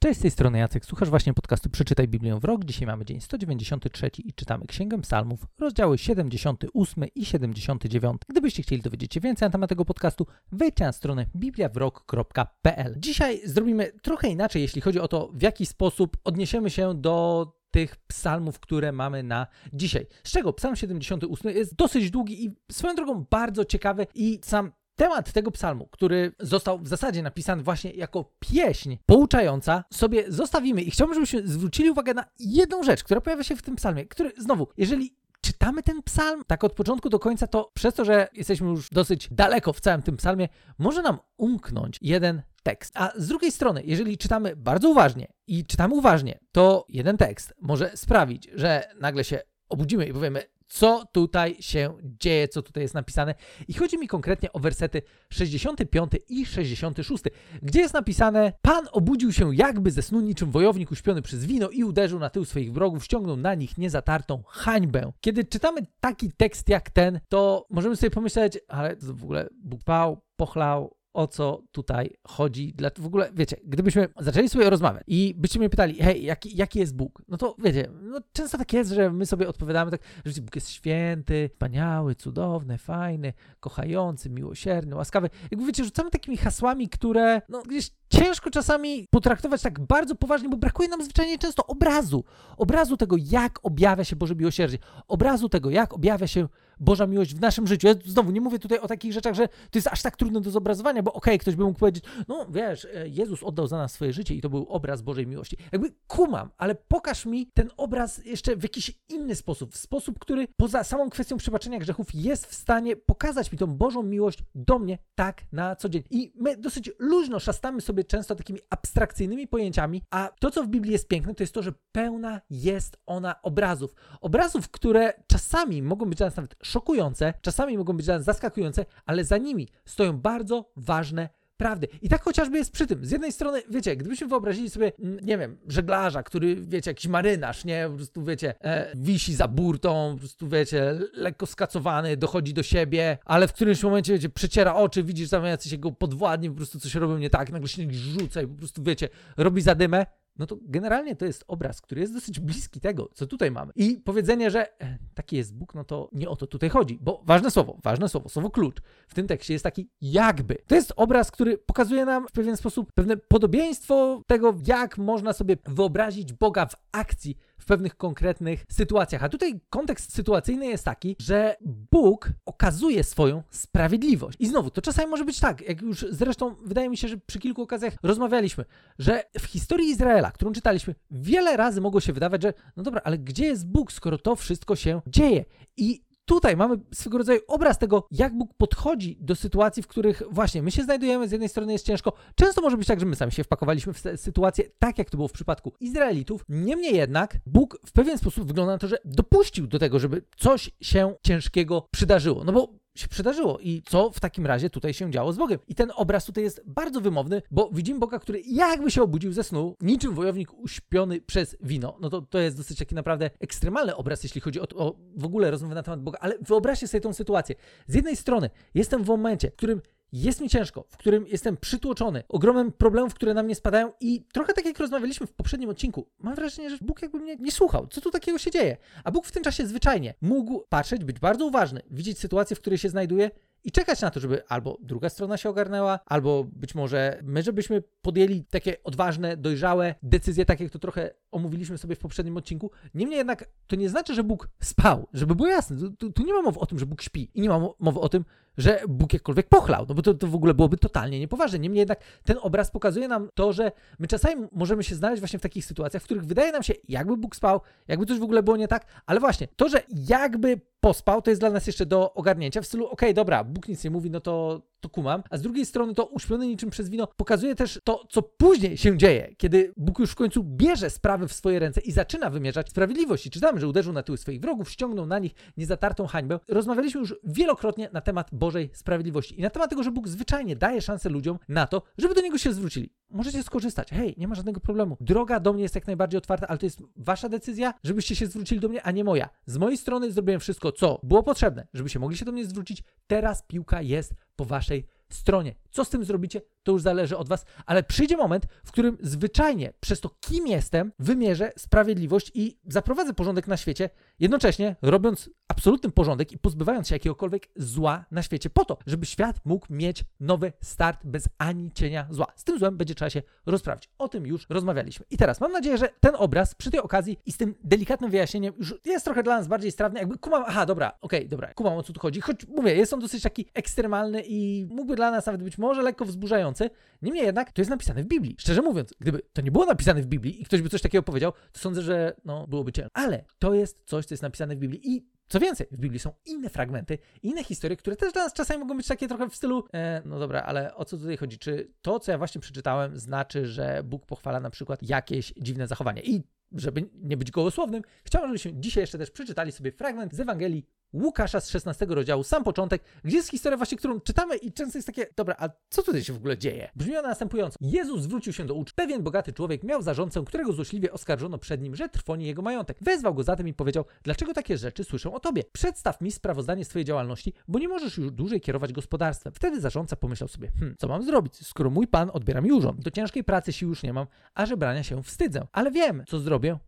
Cześć, z tej strony Jacek, słuchasz właśnie podcastu Przeczytaj Biblię w rok. Dzisiaj mamy dzień 193 i czytamy Księgę Psalmów, rozdziały 78 i 79. Gdybyście chcieli dowiedzieć się więcej na temat tego podcastu, wejdźcie na stronę bibliawrok.pl. Dzisiaj zrobimy trochę inaczej, jeśli chodzi o to, w jaki sposób odniesiemy się do tych psalmów, które mamy na dzisiaj. Z czego psalm 78 jest dosyć długi i swoją drogą bardzo ciekawy i sam temat tego psalmu, który został w zasadzie napisany właśnie jako pieśń pouczająca, sobie zostawimy i chciałbym, żebyśmy zwrócili uwagę na jedną rzecz, która pojawia się w tym psalmie, który znowu, jeżeli czytamy ten psalm tak od początku do końca, to przez to, że jesteśmy już dosyć daleko w całym tym psalmie, może nam umknąć jeden tekst. A z drugiej strony, jeżeli czytamy bardzo uważnie i czytamy uważnie, to jeden tekst może sprawić, że nagle się obudzimy i powiemy, co tutaj się dzieje, co tutaj jest napisane. I chodzi mi konkretnie o wersety 65 i 66, gdzie jest napisane: Pan obudził się jakby ze snu niczym wojownik uśpiony przez wino i uderzył na tył swoich wrogów, ściągnął na nich niezatartą hańbę. Kiedy czytamy taki tekst jak ten, to możemy sobie pomyśleć, ale w ogóle Bóg pał, pochlał, o co tutaj chodzi. Dla, w ogóle, wiecie, gdybyśmy zaczęli sobie rozmawiać i byście mnie pytali, hej, jaki, jaki jest Bóg? No to wiecie, no często tak jest, że my sobie odpowiadamy tak, że Bóg jest święty, wspaniały, cudowny, fajny, kochający, miłosierny, łaskawy. Jakby wiecie, rzucamy takimi hasłami, które no gdzieś ciężko czasami potraktować tak bardzo poważnie, bo brakuje nam zwyczajnie często obrazu. Obrazu tego, jak objawia się Boże miłosierdzie. Obrazu tego, jak objawia się Boża miłość w naszym życiu. Ja znowu nie mówię tutaj o takich rzeczach, że to jest aż tak trudne do zobrazowania, bo okej, okay, ktoś by mógł powiedzieć, no wiesz, e, Jezus oddał za nas swoje życie i to był obraz Bożej miłości. Jakby kumam, ale pokaż mi ten obraz jeszcze w jakiś inny sposób, w sposób, który poza samą kwestią przebaczenia grzechów jest w stanie pokazać mi tą Bożą miłość do mnie tak na co dzień. I my dosyć luźno szastamy sobie często takimi abstrakcyjnymi pojęciami, a to, co w Biblii jest piękne, to jest to, że pełna jest ona obrazów. Obrazów, które czasami mogą być dla nas nawet szokujące, czasami mogą być dla nas zaskakujące, ale za nimi stoją bardzo ważne prawdy. I tak chociażby jest przy tym. Z jednej strony, wiecie, gdybyśmy wyobrazili sobie, mm, nie wiem, żeglarza, który, wiecie, jakiś marynarz, nie, po prostu, wiecie, e, wisi za burtą, po prostu, wiecie, lekko skacowany, dochodzi do siebie, ale w którymś momencie, wiecie, przeciera oczy, widzisz tam jacyś jego podwładni, po prostu coś robią nie tak, nagle się rzuca i po prostu, wiecie, robi zadymę no to generalnie to jest obraz, który jest dosyć bliski tego, co tutaj mamy. I powiedzenie, że e, taki jest Bóg, no to nie o to tutaj chodzi, bo ważne słowo, ważne słowo, słowo klucz w tym tekście jest taki jakby. To jest obraz, który pokazuje nam w pewien sposób pewne podobieństwo tego, jak można sobie wyobrazić Boga w akcji pewnych konkretnych sytuacjach. A tutaj kontekst sytuacyjny jest taki, że Bóg okazuje swoją sprawiedliwość. I znowu, to czasami może być tak, jak już zresztą wydaje mi się, że przy kilku okazjach rozmawialiśmy, że w historii Izraela, którą czytaliśmy, wiele razy mogło się wydawać, że no dobra, ale gdzie jest Bóg, skoro to wszystko się dzieje? I tutaj mamy swego rodzaju obraz tego, jak Bóg podchodzi do sytuacji, w których właśnie my się znajdujemy, z jednej strony jest ciężko. Często może być tak, że my sami się wpakowaliśmy w sytuację, tak jak to było w przypadku Izraelitów. Niemniej jednak Bóg w pewien sposób wygląda na to, że dopuścił do tego, żeby coś się ciężkiego przydarzyło. No bo się przydarzyło i co w takim razie tutaj się działo z Bogiem. I ten obraz tutaj jest bardzo wymowny, bo widzimy Boga, który jakby się obudził ze snu, niczym wojownik uśpiony przez wino. No to, to jest dosyć taki naprawdę ekstremalny obraz, jeśli chodzi o, o w ogóle rozmowę na temat Boga, ale wyobraźcie sobie tą sytuację. Z jednej strony jestem w momencie, w którym jest mi ciężko, w którym jestem przytłoczony, ogromem problemów, które na mnie spadają i trochę tak jak rozmawialiśmy w poprzednim odcinku, mam wrażenie, że Bóg jakby mnie nie słuchał. Co tu takiego się dzieje? A Bóg w tym czasie zwyczajnie mógł patrzeć, być bardzo uważny, widzieć sytuację, w której się znajduje i czekać na to, żeby albo druga strona się ogarnęła, albo być może my, żebyśmy podjęli takie odważne, dojrzałe decyzje, tak jak to trochę omówiliśmy sobie w poprzednim odcinku. Niemniej jednak to nie znaczy, że Bóg spał, żeby było jasne. Tu, tu, nie ma mowy o tym, że Bóg śpi i nie ma mowy o tym, że Bóg jakkolwiek pochlał, no bo to, to w ogóle byłoby totalnie niepoważne. Niemniej jednak ten obraz pokazuje nam to, że my czasami możemy się znaleźć właśnie w takich sytuacjach, w których wydaje nam się, jakby Bóg spał, jakby coś w ogóle było nie tak, ale właśnie to, że jakby pospał, to jest dla nas jeszcze do ogarnięcia w stylu, okej, okay, dobra, Bóg nic nie mówi, no to, to kumam, a z drugiej strony to uśpiony niczym przez wino pokazuje też to, co później się dzieje, kiedy Bóg już w końcu bierze sprawy w swoje ręce i zaczyna wymierzać sprawiedliwość. I czytamy, że uderzył na tyły swoich wrogów, ściągnął na nich niezatartą hańbę. Rozmawialiśmy już wielokrotnie na temat Bożej sprawiedliwości i na temat tego, że Bóg zwyczajnie daje szansę ludziom na to, żeby do Niego się zwrócili. Możecie skorzystać. Hej, nie ma żadnego problemu. Droga do mnie jest jak najbardziej otwarta, ale to jest wasza decyzja, żebyście się zwrócili do mnie, a nie moja. Z mojej strony zrobiłem wszystko, co było potrzebne, żeby się mogli się do mnie zwrócić. Teraz piłka jest po waszej stronie. Co z tym zrobicie, to już zależy od was, ale przyjdzie moment, w którym zwyczajnie przez to, kim jestem, wymierzę sprawiedliwość i zaprowadzę porządek na świecie, jednocześnie robiąc absolutny porządek i pozbywając się jakiegokolwiek zła na świecie, po to, żeby świat mógł mieć nowy start bez ani cienia zła. Z tym złem będzie trzeba się rozprawić. O tym już rozmawialiśmy. I teraz mam nadzieję, że ten obraz przy tej okazji i z tym delikatnym wyjaśnieniem już jest trochę dla nas bardziej strawny. Jakby kumam, aha, dobra, okej, okay, dobra, kumam o co tu chodzi. Choć mówię, jest on dosyć taki ekstremalny i mógłby dla nas nawet być może lekko wzburzający. Niemniej jednak to jest napisane w Biblii. Szczerze mówiąc, gdyby to nie było napisane w Biblii i ktoś by coś takiego powiedział, to sądzę, że no, byłoby ciężko. Ale to jest coś, co jest napisane w Biblii i co więcej, w Biblii są inne fragmenty, inne historie, które też dla nas czasami mogą być takie trochę w stylu, e, no dobra, ale o co tutaj chodzi? Czy to, co ja właśnie przeczytałem, znaczy, że Bóg pochwala na przykład jakieś dziwne zachowanie? I żeby nie być gołosłownym, chciałbym, żebyśmy dzisiaj jeszcze też przeczytali sobie fragment z Ewangelii Łukasza z 16 rozdziału, sam początek, gdzie jest historia właśnie, którą czytamy i często jest takie, dobra, a co tutaj się w ogóle dzieje? Brzmi ona następująco. Jezus zwrócił się do uczniów. Pewien bogaty człowiek miał zarządcę, którego złośliwie oskarżono przed nim, że trwoni jego majątek. Wezwał go zatem i powiedział, dlaczego takie rzeczy słyszę o tobie? Przedstaw mi sprawozdanie swojej działalności, bo nie możesz już dłużej kierować gospodarstwem. Wtedy zarządca pomyślał sobie, hm, co mam zrobić, skoro mój pan odbiera mi urząd? Do ciężkiej pracy sił już nie mam, a żebrania się wstydzę. Ale wiem, co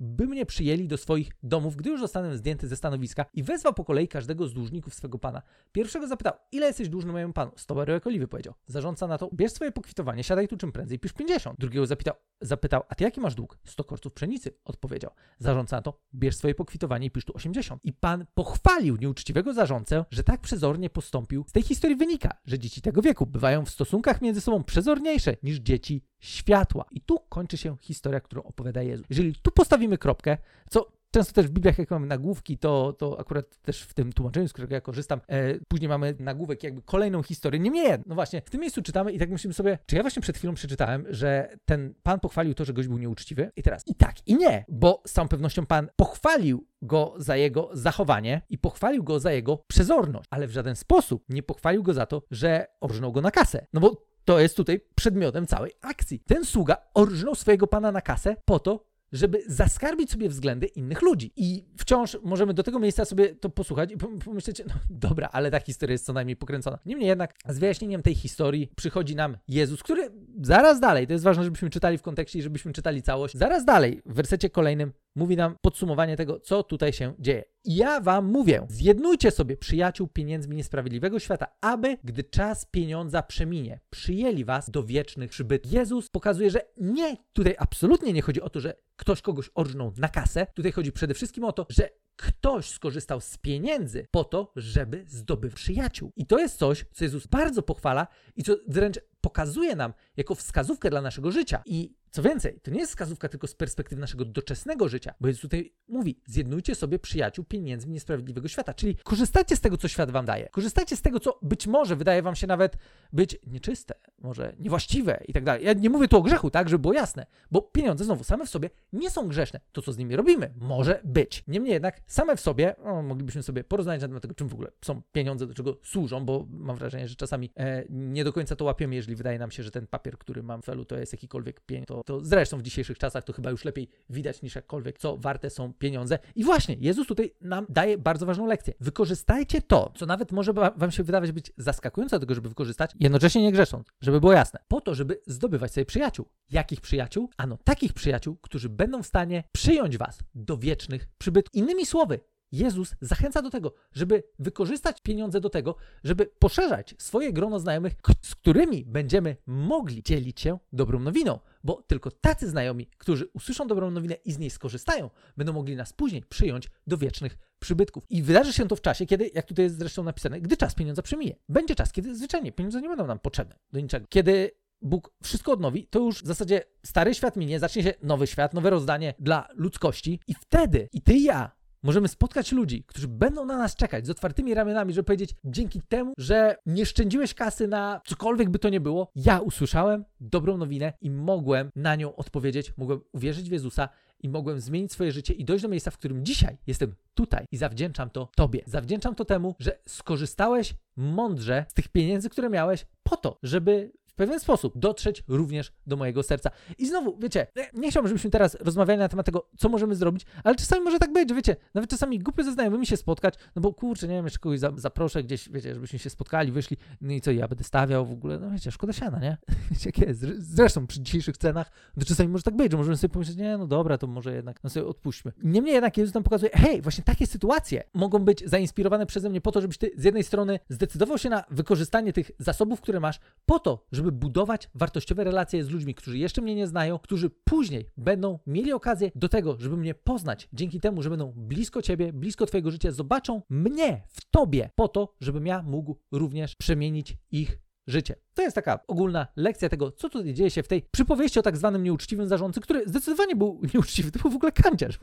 by mnie przyjęli do swoich domów, gdy już zostanę zdjęty ze stanowiska i wezwał po kolei każdego z dłużników swego pana. Pierwszego zapytał, ile jesteś dłużny mojemu panu? Sto baryłek oliwy, powiedział. Zarządca na to, bierz swoje pokwitowanie, siadaj tu czym prędzej, pisz 50. Drugiego zapytał, zapytał, a ty jaki masz dług? 100 korców pszenicy, odpowiedział. Zarządca na to, bierz swoje pokwitowanie i pisz tu 80. I pan pochwalił nieuczciwego zarządcę, że tak przezornie postąpił. Z tej historii wynika, że dzieci tego wieku bywają w stosunkach między sobą przezorniejsze niż dzieci światła. I tu kończy się historia, którą opowiada Jezus. Jeżeli tu postawimy kropkę, co Często też w Bibliach, jak mamy nagłówki, to, to akurat też w tym tłumaczeniu, z którego ja korzystam, e, później mamy nagłówek, jakby kolejną historię. Niemniej, no właśnie, w tym miejscu czytamy i tak myślimy sobie, czy ja właśnie przed chwilą przeczytałem, że ten pan pochwalił to, że gość był nieuczciwy? I teraz i tak, i nie, bo z całą pewnością pan pochwalił go za jego zachowanie i pochwalił go za jego przezorność, ale w żaden sposób nie pochwalił go za to, że orżnął go na kasę. No bo to jest tutaj przedmiotem całej akcji. Ten sługa orżnął swojego pana na kasę po to, żeby zaskarbić sobie względy innych ludzi. I wciąż możemy do tego miejsca sobie to posłuchać i pomyśleć, no dobra, ale ta historia jest co najmniej pokręcona. Niemniej jednak z wyjaśnieniem tej historii przychodzi nam Jezus, który zaraz dalej, to jest ważne, żebyśmy czytali w kontekście i żebyśmy czytali całość, zaraz dalej w wersecie kolejnym mówi nam podsumowanie tego, co tutaj się dzieje. Ja wam mówię, zjednujcie sobie przyjaciół pieniędzmi niesprawiedliwego świata, aby, gdy czas pieniądza przeminie, przyjęli was do wiecznych przybytków. Jezus pokazuje, że nie, tutaj absolutnie nie chodzi o to, że ktoś kogoś orżnął na kasę. Tutaj chodzi przede wszystkim o to, że ktoś skorzystał z pieniędzy po to, żeby zdobyć przyjaciół. I to jest coś, co Jezus bardzo pochwala i co wręcz pokazuje nam jako wskazówkę dla naszego życia. I co więcej, to nie jest wskazówka tylko z perspektywy naszego doczesnego życia, bo Jezus tutaj mówi: zjednujcie sobie przyjaciół pieniędzmi niesprawiedliwego świata. Czyli korzystajcie z tego, co świat wam daje. Korzystajcie z tego, co być może wydaje wam się nawet być nieczyste, może niewłaściwe i tak dalej. Ja nie mówię tu o grzechu, tak, żeby było jasne, bo pieniądze znowu same w sobie nie są grzeszne. To, co z nimi robimy, może być. Niemniej jednak same w sobie, no, moglibyśmy sobie porozmawiać na temat tego, czym w ogóle są pieniądze, do czego służą, bo mam wrażenie, że czasami e, nie do końca to łapiemy, jeżeli wydaje nam się, że ten papier, który mam w celu, to jest jakikolwiek pieniądz. To, zresztą w dzisiejszych czasach to chyba już lepiej widać niż jakkolwiek, co warte są pieniądze. I właśnie, Jezus tutaj nam daje bardzo ważną lekcję. Wykorzystajcie to, co nawet może wam się wydawać być zaskakujące do tego, żeby wykorzystać, jednocześnie nie grzesząc, żeby było jasne, po to, żeby zdobywać sobie przyjaciół. Jakich przyjaciół? Ano takich przyjaciół, którzy będą w stanie przyjąć was do wiecznych przybytków. Innymi słowy, Jezus zachęca do tego, żeby wykorzystać pieniądze do tego, żeby poszerzać swoje grono znajomych, z którymi będziemy mogli dzielić się dobrą nowiną, bo tylko tacy znajomi, którzy usłyszą dobrą nowinę i z niej skorzystają, będą mogli nas później przyjąć do wiecznych przybytków. I wydarzy się to w czasie, kiedy, jak tutaj jest zresztą napisane, gdy czas pieniądza przeminie. Będzie czas, kiedy zwyczajnie pieniądze nie będą nam potrzebne do niczego. Kiedy Bóg wszystko odnowi, to już w zasadzie stary świat minie, zacznie się nowy świat, nowe rozdanie dla ludzkości i wtedy i ty i ja możemy spotkać ludzi, którzy będą na nas czekać z otwartymi ramionami, żeby powiedzieć, dzięki temu, że nie szczędziłeś kasy na cokolwiek by to nie było, ja usłyszałem dobrą nowinę i mogłem na nią odpowiedzieć, mogłem uwierzyć w Jezusa i mogłem zmienić swoje życie i dojść do miejsca, w którym dzisiaj jestem tutaj i zawdzięczam to Tobie. Zawdzięczam to temu, że skorzystałeś mądrze z tych pieniędzy, które miałeś, po to, żeby pewien sposób dotrzeć również do mojego serca. I znowu, wiecie, nie chciałbym, żebyśmy teraz rozmawiali na temat tego, co możemy zrobić, ale czasami może tak być, że wiecie, nawet czasami głupio ze znajomymi się spotkać, no bo kurczę, nie wiem, jeszcze kogoś zaproszę gdzieś, wiecie, żebyśmy się spotkali, wyszli, no i co, ja będę stawiał w ogóle, no wiecie, szkoda siana, nie? Wiecie, jak jest. Zresztą przy dzisiejszych cenach, to czasami może tak być, że możemy sobie pomyśleć, nie, no dobra, to może jednak, no sobie odpuśćmy. Niemniej jednak Jezus nam pokazuje, hej, właśnie takie sytuacje mogą być zainspirowane przeze mnie po to, żebyś ty z jednej strony zdecydował się na wykorzystanie tych zasobów, które masz, po to, żeby budować wartościowe relacje z ludźmi, którzy jeszcze mnie nie znają, którzy później będą mieli okazję do tego, żeby mnie poznać, dzięki temu, że będą blisko ciebie, blisko twojego życia, zobaczą mnie w tobie, po to, żebym ja mógł również przemienić ich życie. To jest taka ogólna lekcja tego, co tutaj dzieje się w tej przypowieści o tak zwanym nieuczciwym zarządcy, który zdecydowanie był nieuczciwy, to był w ogóle kanciarz,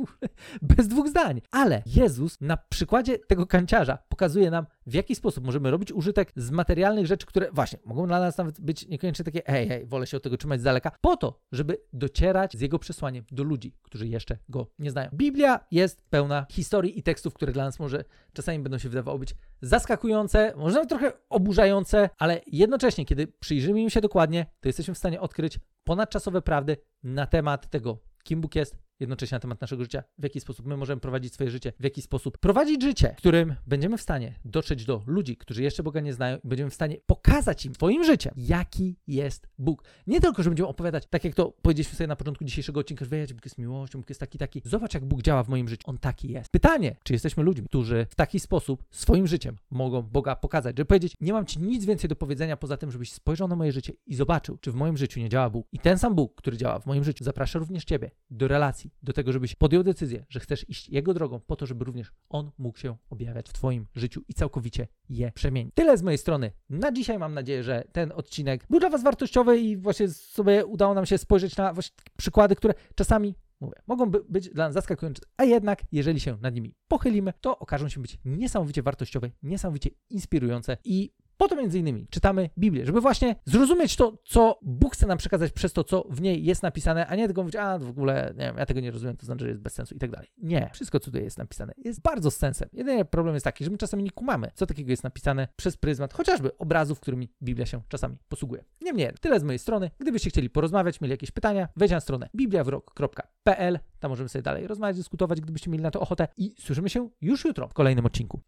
bez dwóch zdań. Ale Jezus na przykładzie tego kanciarza pokazuje nam, w jaki sposób możemy robić użytek z materialnych rzeczy, które właśnie mogą dla nas nawet być niekoniecznie takie, hej, hej, wolę się od tego trzymać z daleka, po to, żeby docierać z jego przesłaniem do ludzi, którzy jeszcze go nie znają. Biblia jest pełna historii i tekstów, które dla nas może czasami będą się wydawały być zaskakujące, może nawet trochę oburzające, ale jednocześnie, kiedy przyjrzymy im się dokładnie, to jesteśmy w stanie odkryć ponadczasowe prawdy na temat tego, kim Bóg jest, jednocześnie na temat naszego życia, w jaki sposób my możemy prowadzić swoje życie, w jaki sposób prowadzić życie, w którym będziemy w stanie dotrzeć do ludzi, którzy jeszcze Boga nie znają i będziemy w stanie pokazać im swoim życiem, jaki jest Bóg. Nie tylko, że będziemy opowiadać, tak jak to powiedzieliśmy sobie na początku dzisiejszego odcinka, że wiecie, Bóg jest miłością, Bóg jest taki, taki. Zobacz, jak Bóg działa w moim życiu. On taki jest. Pytanie, czy jesteśmy ludźmi, którzy w taki sposób swoim życiem mogą Boga pokazać, żeby powiedzieć, nie mam Ci nic więcej do powiedzenia poza tym, żebyś spojrzał na moje życie i zobaczył, czy w moim życiu nie działa Bóg. I ten sam Bóg, który działa w moim życiu, zaprasza również Ciebie do relacji, do tego, żebyś podjął decyzję, że chcesz iść Jego drogą po to, żeby również On mógł się objawiać w Twoim życiu i całkowicie je przemienić. Tyle z mojej strony na dzisiaj. Mam nadzieję, że ten odcinek był dla Was wartościowy i właśnie sobie udało nam się spojrzeć na przykłady, które czasami mówię, mogą być dla nas zaskakujące, a jednak, jeżeli się nad nimi pochylimy, to okażą się być niesamowicie wartościowe, niesamowicie inspirujące i po to między innymi czytamy Biblię, żeby właśnie zrozumieć to, co Bóg chce nam przekazać przez to, co w niej jest napisane, a nie tylko mówić, a w ogóle, nie wiem, ja tego nie rozumiem, to znaczy, że jest bez sensu i tak dalej. Nie, wszystko, co tutaj jest napisane, jest bardzo z sensem. Jedyny problem jest taki, że my czasami nie kumamy, co takiego jest napisane przez pryzmat chociażby obrazów, którymi Biblia się czasami posługuje. Niemniej, tyle z mojej strony. Gdybyście chcieli porozmawiać, mieli jakieś pytania, wejdź na stronę bibliawrok.pl, tam możemy sobie dalej rozmawiać, dyskutować, gdybyście mieli na to ochotę i słyszymy się już jutro w kolejnym odcinku.